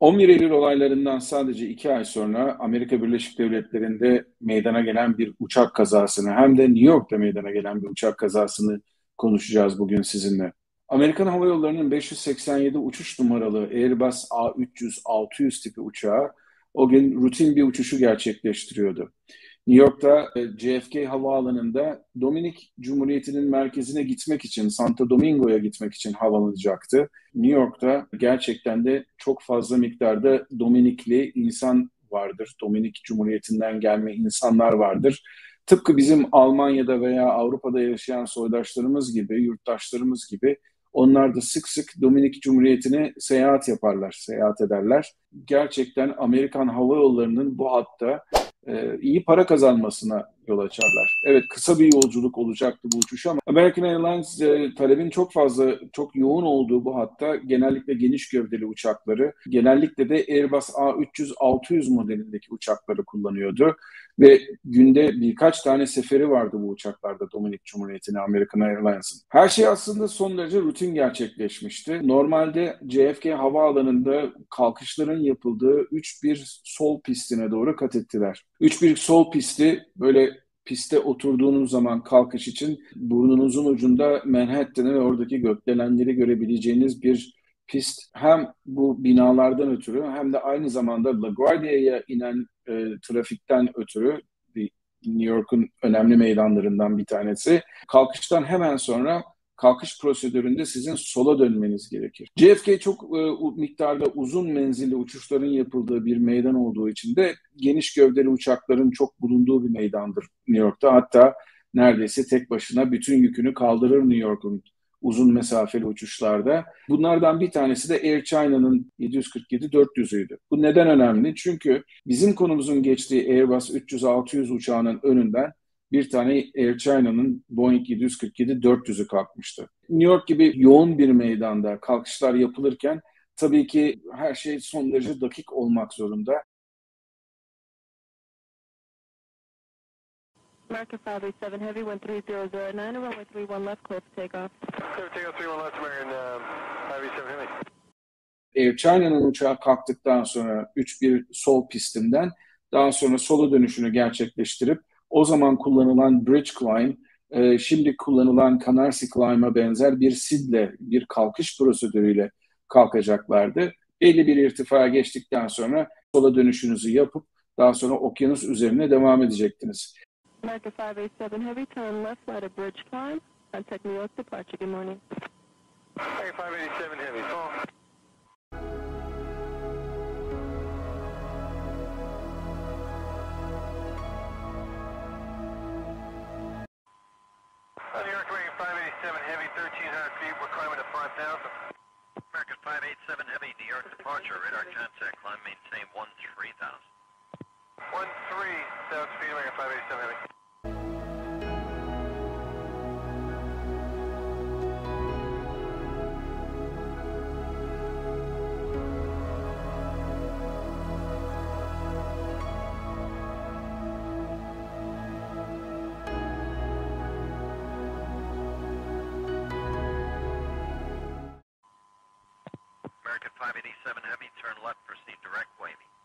11 Eylül olaylarından sadece iki ay sonra Amerika Birleşik Devletleri'nde meydana gelen bir uçak kazasını hem de New York'ta meydana gelen bir uçak kazasını konuşacağız bugün sizinle. Amerikan Hava Yolları'nın 587 uçuş numaralı Airbus A300-600 tipi uçağı o gün rutin bir uçuşu gerçekleştiriyordu. New York'ta e, JFK Havaalanı'nda Dominik Cumhuriyeti'nin merkezine gitmek için, Santo Domingo'ya gitmek için havalanacaktı. New York'ta gerçekten de çok fazla miktarda Dominikli insan vardır. Dominik Cumhuriyeti'nden gelme insanlar vardır. Tıpkı bizim Almanya'da veya Avrupa'da yaşayan soydaşlarımız gibi, yurttaşlarımız gibi onlar da sık sık Dominik Cumhuriyeti'ne seyahat yaparlar, seyahat ederler. Gerçekten Amerikan Hava Yolları'nın bu hatta e, iyi para kazanmasına yol açarlar. Evet kısa bir yolculuk olacaktı bu uçuş ama American Airlines e, talebin çok fazla, çok yoğun olduğu bu hatta genellikle geniş gövdeli uçakları, genellikle de Airbus A300-600 modelindeki uçakları kullanıyordu. Ve günde birkaç tane seferi vardı bu uçaklarda Dominik Cumhuriyeti'ne American Airlines'ın. Her şey aslında son derece rutin gerçekleşmişti. Normalde JFK havaalanında kalkışların yapıldığı 3-1 sol pistine doğru kat ettiler. 3-1 sol pisti böyle piste oturduğunuz zaman kalkış için burnunuzun ucunda Manhattan'ı ve oradaki gökdelenleri görebileceğiniz bir pist hem bu binalardan ötürü hem de aynı zamanda LaGuardia'ya inen e, trafikten ötürü New York'un önemli meydanlarından bir tanesi. Kalkıştan hemen sonra kalkış prosedüründe sizin sola dönmeniz gerekir. JFK çok e, miktarda uzun menzilli uçuşların yapıldığı bir meydan olduğu için de geniş gövdeli uçakların çok bulunduğu bir meydandır New York'ta. Hatta neredeyse tek başına bütün yükünü kaldırır New York'un uzun mesafeli uçuşlarda. Bunlardan bir tanesi de Air China'nın 747-400'üydü. Bu neden önemli? Çünkü bizim konumuzun geçtiği Airbus 300-600 uçağının önünden bir tane Air China'nın Boeing 747-400'ü kalkmıştı. New York gibi yoğun bir meydanda kalkışlar yapılırken tabii ki her şey son derece dakik olmak zorunda. America 587 Heavy, 1309, runway 31 left, clear for takeoff. Clear takeoff 31 left, American uh, 587 Heavy. Air China'nın uçağı kalktıktan sonra 3-1 sol pistinden daha sonra sola dönüşünü gerçekleştirip o zaman kullanılan bridge climb, e, şimdi kullanılan Canarsie climb'a benzer bir sidle, bir kalkış prosedürüyle kalkacaklardı. Belli bir irtifaya geçtikten sonra sola dönüşünüzü yapıp daha sonra okyanus üzerine devam edecektiniz. America 587 Heavy, turn left, right at bridge climb. Contact New York departure. Good morning. America 587 Heavy, call. New York American 587 Heavy, 1,300 feet. We're climbing to 5,000. American 587 Heavy, New York departure. Radar contact. Climb maintain 13,000. 13, Southspeed, American 587 Heavy. American 587 Heavy, turn left, proceed direct wavy.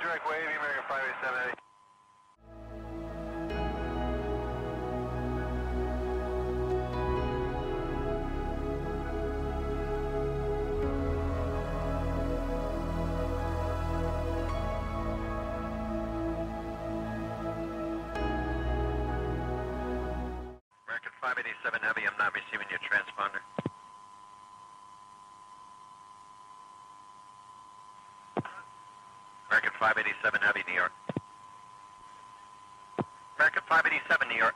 Direct wavy, American 587 American 587 Heavy, I'm not receiving your transponder. 587 Heavy, New York. American 587 New York.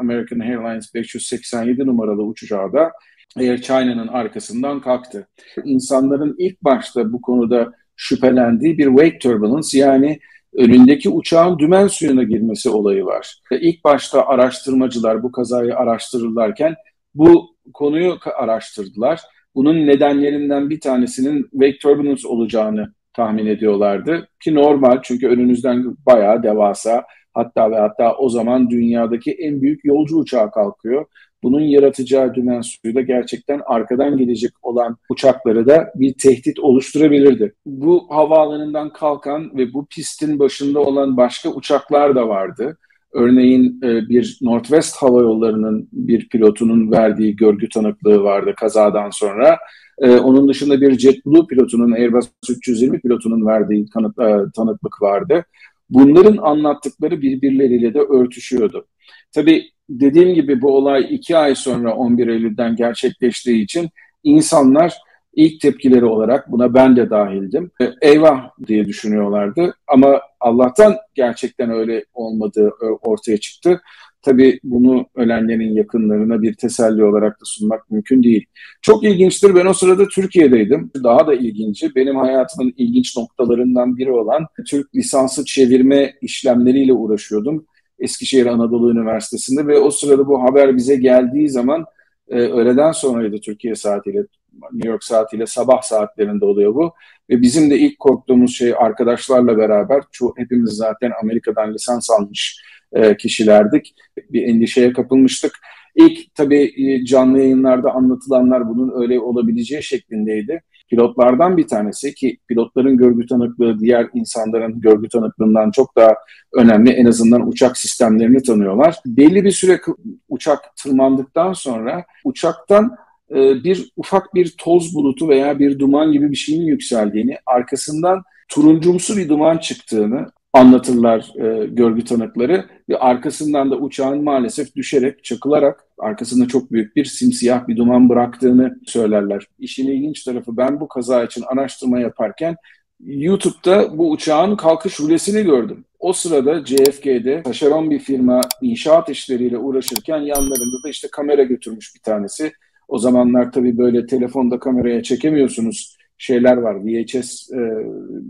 American Airlines 587 numaralı uçacağı da Air China'nın arkasından kalktı. İnsanların ilk başta bu konuda şüphelendiği bir wake turbulence yani önündeki uçağın dümen suyuna girmesi olayı var. İlk başta araştırmacılar bu kazayı araştırırlarken bu konuyu araştırdılar bunun nedenlerinden bir tanesinin wake turbulence olacağını tahmin ediyorlardı. Ki normal çünkü önünüzden bayağı devasa hatta ve hatta o zaman dünyadaki en büyük yolcu uçağı kalkıyor. bunun yaratacağı dümen da gerçekten arkadan gelecek olan uçakları da bir tehdit oluşturabilirdi. Bu havaalanından kalkan ve bu pistin başında olan başka uçaklar da vardı. Örneğin e, bir Northwest Hava Yolları'nın bir pilotunun verdiği görgü tanıklığı vardı kazadan sonra. E, onun dışında bir JetBlue pilotunun, Airbus 320 pilotunun verdiği tanık, e, tanıklık vardı. Bunların anlattıkları birbirleriyle de örtüşüyordu. Tabii dediğim gibi bu olay iki ay sonra 11 Eylül'den gerçekleştiği için insanlar ilk tepkileri olarak buna ben de dahildim. E, eyvah diye düşünüyorlardı ama Allah'tan gerçekten öyle olmadığı e, ortaya çıktı. Tabii bunu ölenlerin yakınlarına bir teselli olarak da sunmak mümkün değil. Çok ilginçtir. Ben o sırada Türkiye'deydim. Daha da ilginci. Benim hayatımın ilginç noktalarından biri olan Türk lisansı çevirme işlemleriyle uğraşıyordum. Eskişehir Anadolu Üniversitesi'nde ve o sırada bu haber bize geldiği zaman e, öğleden sonraydı Türkiye saatiyle, New York saatiyle sabah saatlerinde oluyor bu. Ve bizim de ilk korktuğumuz şey arkadaşlarla beraber, çoğu, hepimiz zaten Amerika'dan lisans almış e, kişilerdik. Bir endişeye kapılmıştık. İlk tabii e, canlı yayınlarda anlatılanlar bunun öyle olabileceği şeklindeydi. Pilotlardan bir tanesi ki pilotların görgü tanıklığı diğer insanların görgü tanıklığından çok daha önemli. En azından uçak sistemlerini tanıyorlar. Belli bir süre uçak tırmandıktan sonra uçaktan e, bir ufak bir toz bulutu veya bir duman gibi bir şeyin yükseldiğini, arkasından turuncumsu bir duman çıktığını anlatırlar e, görgü tanıkları ve arkasından da uçağın maalesef düşerek, çakılarak arkasında çok büyük bir simsiyah bir duman bıraktığını söylerler. İşin ilginç tarafı ben bu kaza için araştırma yaparken YouTube'da bu uçağın kalkış rulesini gördüm. O sırada JFK'de taşeron bir firma inşaat işleriyle uğraşırken yanlarında da işte kamera götürmüş bir tanesi. O zamanlar tabii böyle telefonda kameraya çekemiyorsunuz şeyler var. VHS e,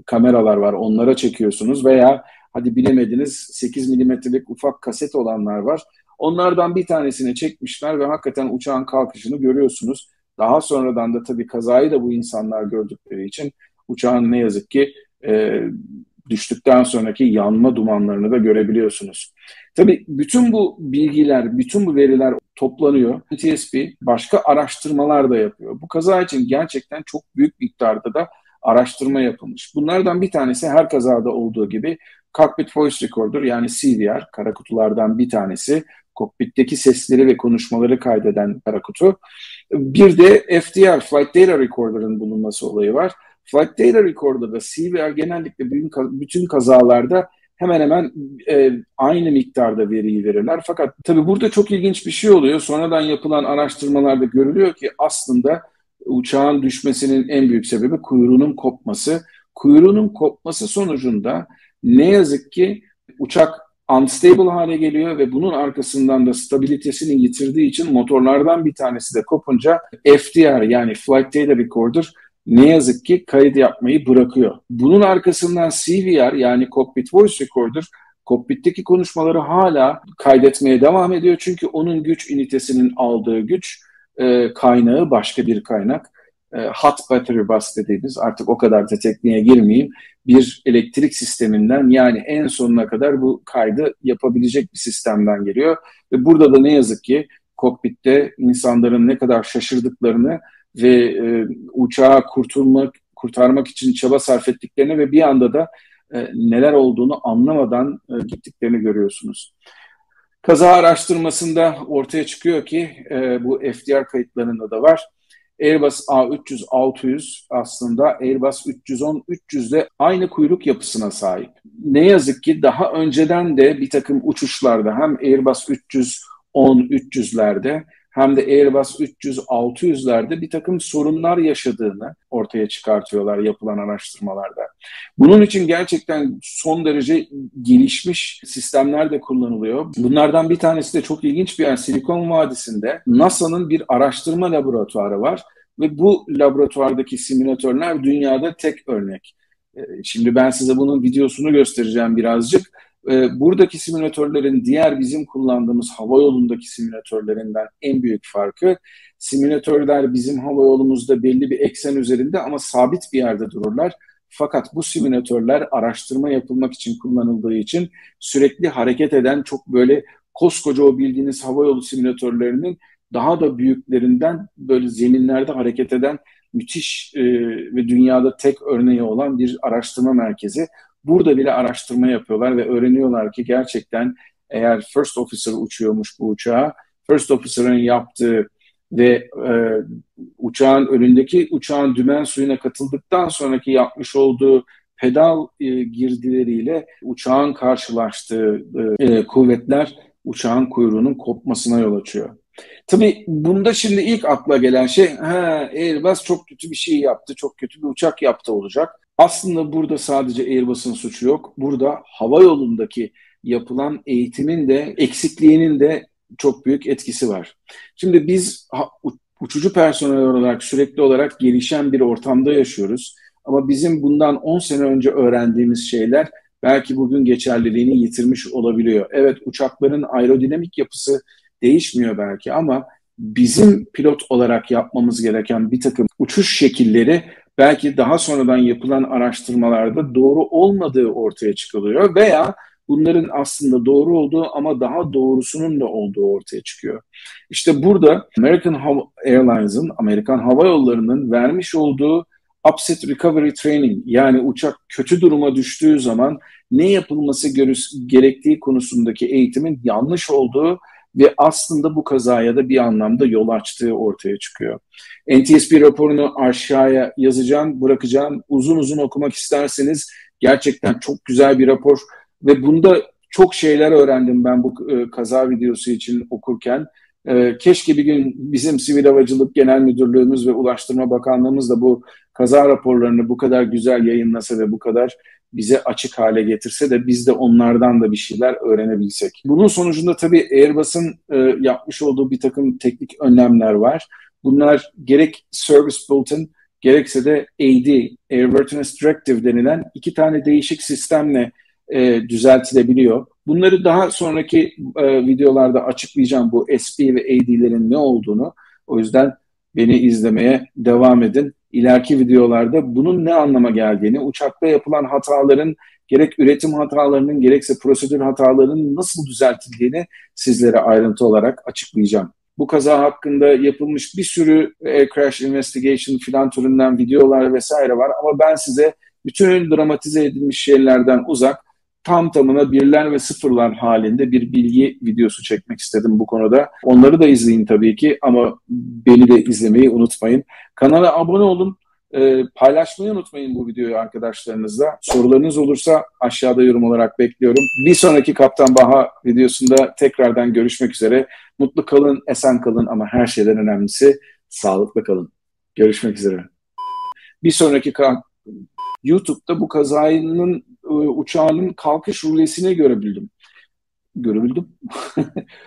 kameralar var. Onlara çekiyorsunuz veya hadi bilemediniz 8 milimetrelik ufak kaset olanlar var. Onlardan bir tanesini çekmişler ve hakikaten uçağın kalkışını görüyorsunuz. Daha sonradan da tabii kazayı da bu insanlar gördükleri için uçağın ne yazık ki e, düştükten sonraki yanma dumanlarını da görebiliyorsunuz. Tabii bütün bu bilgiler, bütün bu veriler toplanıyor. TSP başka araştırmalar da yapıyor. Bu kaza için gerçekten çok büyük miktarda da araştırma yapılmış. Bunlardan bir tanesi her kazada olduğu gibi Cockpit Voice Recorder yani CVR, kara kutulardan bir tanesi. Kokpitteki sesleri ve konuşmaları kaydeden kara kutu. Bir de FDR, Flight Data Recorder'ın bulunması olayı var. Flight Data Recorder'da CVR genellikle bütün kazalarda hemen hemen e, aynı miktarda veriyi verirler. Fakat tabii burada çok ilginç bir şey oluyor. Sonradan yapılan araştırmalarda görülüyor ki aslında uçağın düşmesinin en büyük sebebi kuyruğunun kopması. Kuyruğunun kopması sonucunda ne yazık ki uçak unstable hale geliyor ve bunun arkasından da stabilitesini yitirdiği için motorlardan bir tanesi de kopunca FDR yani Flight Data Recorder ne yazık ki kayıt yapmayı bırakıyor. Bunun arkasından CVR yani Cockpit Voice Recorder kokpitteki konuşmaları hala kaydetmeye devam ediyor. Çünkü onun güç ünitesinin aldığı güç e, kaynağı başka bir kaynak. E, hot battery bus dediğimiz artık o kadar da tekniğe girmeyeyim. Bir elektrik sisteminden yani en sonuna kadar bu kaydı yapabilecek bir sistemden geliyor. Ve burada da ne yazık ki kokpitte insanların ne kadar şaşırdıklarını ve e, uçağı kurtulmak kurtarmak için çaba sarf ettiklerini ve bir anda da e, neler olduğunu anlamadan e, gittiklerini görüyorsunuz. Kaza araştırmasında ortaya çıkıyor ki e, bu FDR kayıtlarında da var. Airbus A300-600 aslında Airbus 310-300 ile aynı kuyruk yapısına sahip. Ne yazık ki daha önceden de bir takım uçuşlarda hem Airbus 310-300'lerde hem de Airbus 300-600'lerde bir takım sorunlar yaşadığını ortaya çıkartıyorlar yapılan araştırmalarda. Bunun için gerçekten son derece gelişmiş sistemler de kullanılıyor. Bunlardan bir tanesi de çok ilginç bir yer Silikon Vadisi'nde NASA'nın bir araştırma laboratuvarı var ve bu laboratuvardaki simülatörler dünyada tek örnek. Ee, şimdi ben size bunun videosunu göstereceğim birazcık. Ee, buradaki simülatörlerin diğer bizim kullandığımız hava yolundaki simülatörlerinden en büyük farkı simülatörler bizim hava yolumuzda belli bir eksen üzerinde ama sabit bir yerde dururlar. Fakat bu simülatörler araştırma yapılmak için kullanıldığı için sürekli hareket eden çok böyle koskoca o bildiğiniz hava yolu simülatörlerinin daha da büyüklerinden böyle zeminlerde hareket eden müthiş e, ve dünyada tek örneği olan bir araştırma merkezi. Burada bile araştırma yapıyorlar ve öğreniyorlar ki gerçekten eğer first officer uçuyormuş bu uçağa, first officer'ın yaptığı ve e, uçağın önündeki uçağın dümen suyuna katıldıktan sonraki yapmış olduğu pedal e, girdileriyle uçağın karşılaştığı e, kuvvetler uçağın kuyruğunun kopmasına yol açıyor. Tabii bunda şimdi ilk akla gelen şey ha, Airbus çok kötü bir şey yaptı, çok kötü bir uçak yaptı olacak. Aslında burada sadece Airbus'un suçu yok. Burada hava yolundaki yapılan eğitimin de eksikliğinin de çok büyük etkisi var. Şimdi biz uçucu personel olarak sürekli olarak gelişen bir ortamda yaşıyoruz. Ama bizim bundan 10 sene önce öğrendiğimiz şeyler belki bugün geçerliliğini yitirmiş olabiliyor. Evet uçakların aerodinamik yapısı değişmiyor belki ama bizim pilot olarak yapmamız gereken bir takım uçuş şekilleri belki daha sonradan yapılan araştırmalarda doğru olmadığı ortaya çıkılıyor veya bunların aslında doğru olduğu ama daha doğrusunun da olduğu ortaya çıkıyor. İşte burada American Airlines'ın, Amerikan Hava Yolları'nın vermiş olduğu Upset Recovery Training yani uçak kötü duruma düştüğü zaman ne yapılması gerektiği konusundaki eğitimin yanlış olduğu ve aslında bu kazaya da bir anlamda yol açtığı ortaya çıkıyor. NTSB raporunu aşağıya yazacağım, bırakacağım. Uzun uzun okumak isterseniz gerçekten çok güzel bir rapor ve bunda çok şeyler öğrendim ben bu e, kaza videosu için okurken. E, keşke bir gün bizim Sivil Havacılık Genel Müdürlüğümüz ve Ulaştırma Bakanlığımız da bu kaza raporlarını bu kadar güzel yayınlasa ve bu kadar bize açık hale getirse de biz de onlardan da bir şeyler öğrenebilsek. Bunun sonucunda tabii Airbus'un e, yapmış olduğu bir takım teknik önlemler var. Bunlar gerek Service Bulletin gerekse de AD, Airworthiness Directive denilen iki tane değişik sistemle e, düzeltilebiliyor. Bunları daha sonraki e, videolarda açıklayacağım bu SP ve AD'lerin ne olduğunu. O yüzden beni izlemeye devam edin. İleriki videolarda bunun ne anlama geldiğini, uçakta yapılan hataların gerek üretim hatalarının gerekse prosedür hatalarının nasıl düzeltildiğini sizlere ayrıntı olarak açıklayacağım. Bu kaza hakkında yapılmış bir sürü air crash investigation filan türünden videolar vesaire var ama ben size bütün dramatize edilmiş şeylerden uzak tam tamına birler ve sıfırlar halinde bir bilgi videosu çekmek istedim bu konuda. Onları da izleyin tabii ki ama beni de izlemeyi unutmayın. Kanala abone olun. E, paylaşmayı unutmayın bu videoyu arkadaşlarınızla. Sorularınız olursa aşağıda yorum olarak bekliyorum. Bir sonraki Kaptan Baha videosunda tekrardan görüşmek üzere. Mutlu kalın, esen kalın ama her şeyden önemlisi sağlıklı kalın. Görüşmek üzere. Bir sonraki YouTube'da bu kazanın uçağının kalkış rulesini görebildim. Görebildim.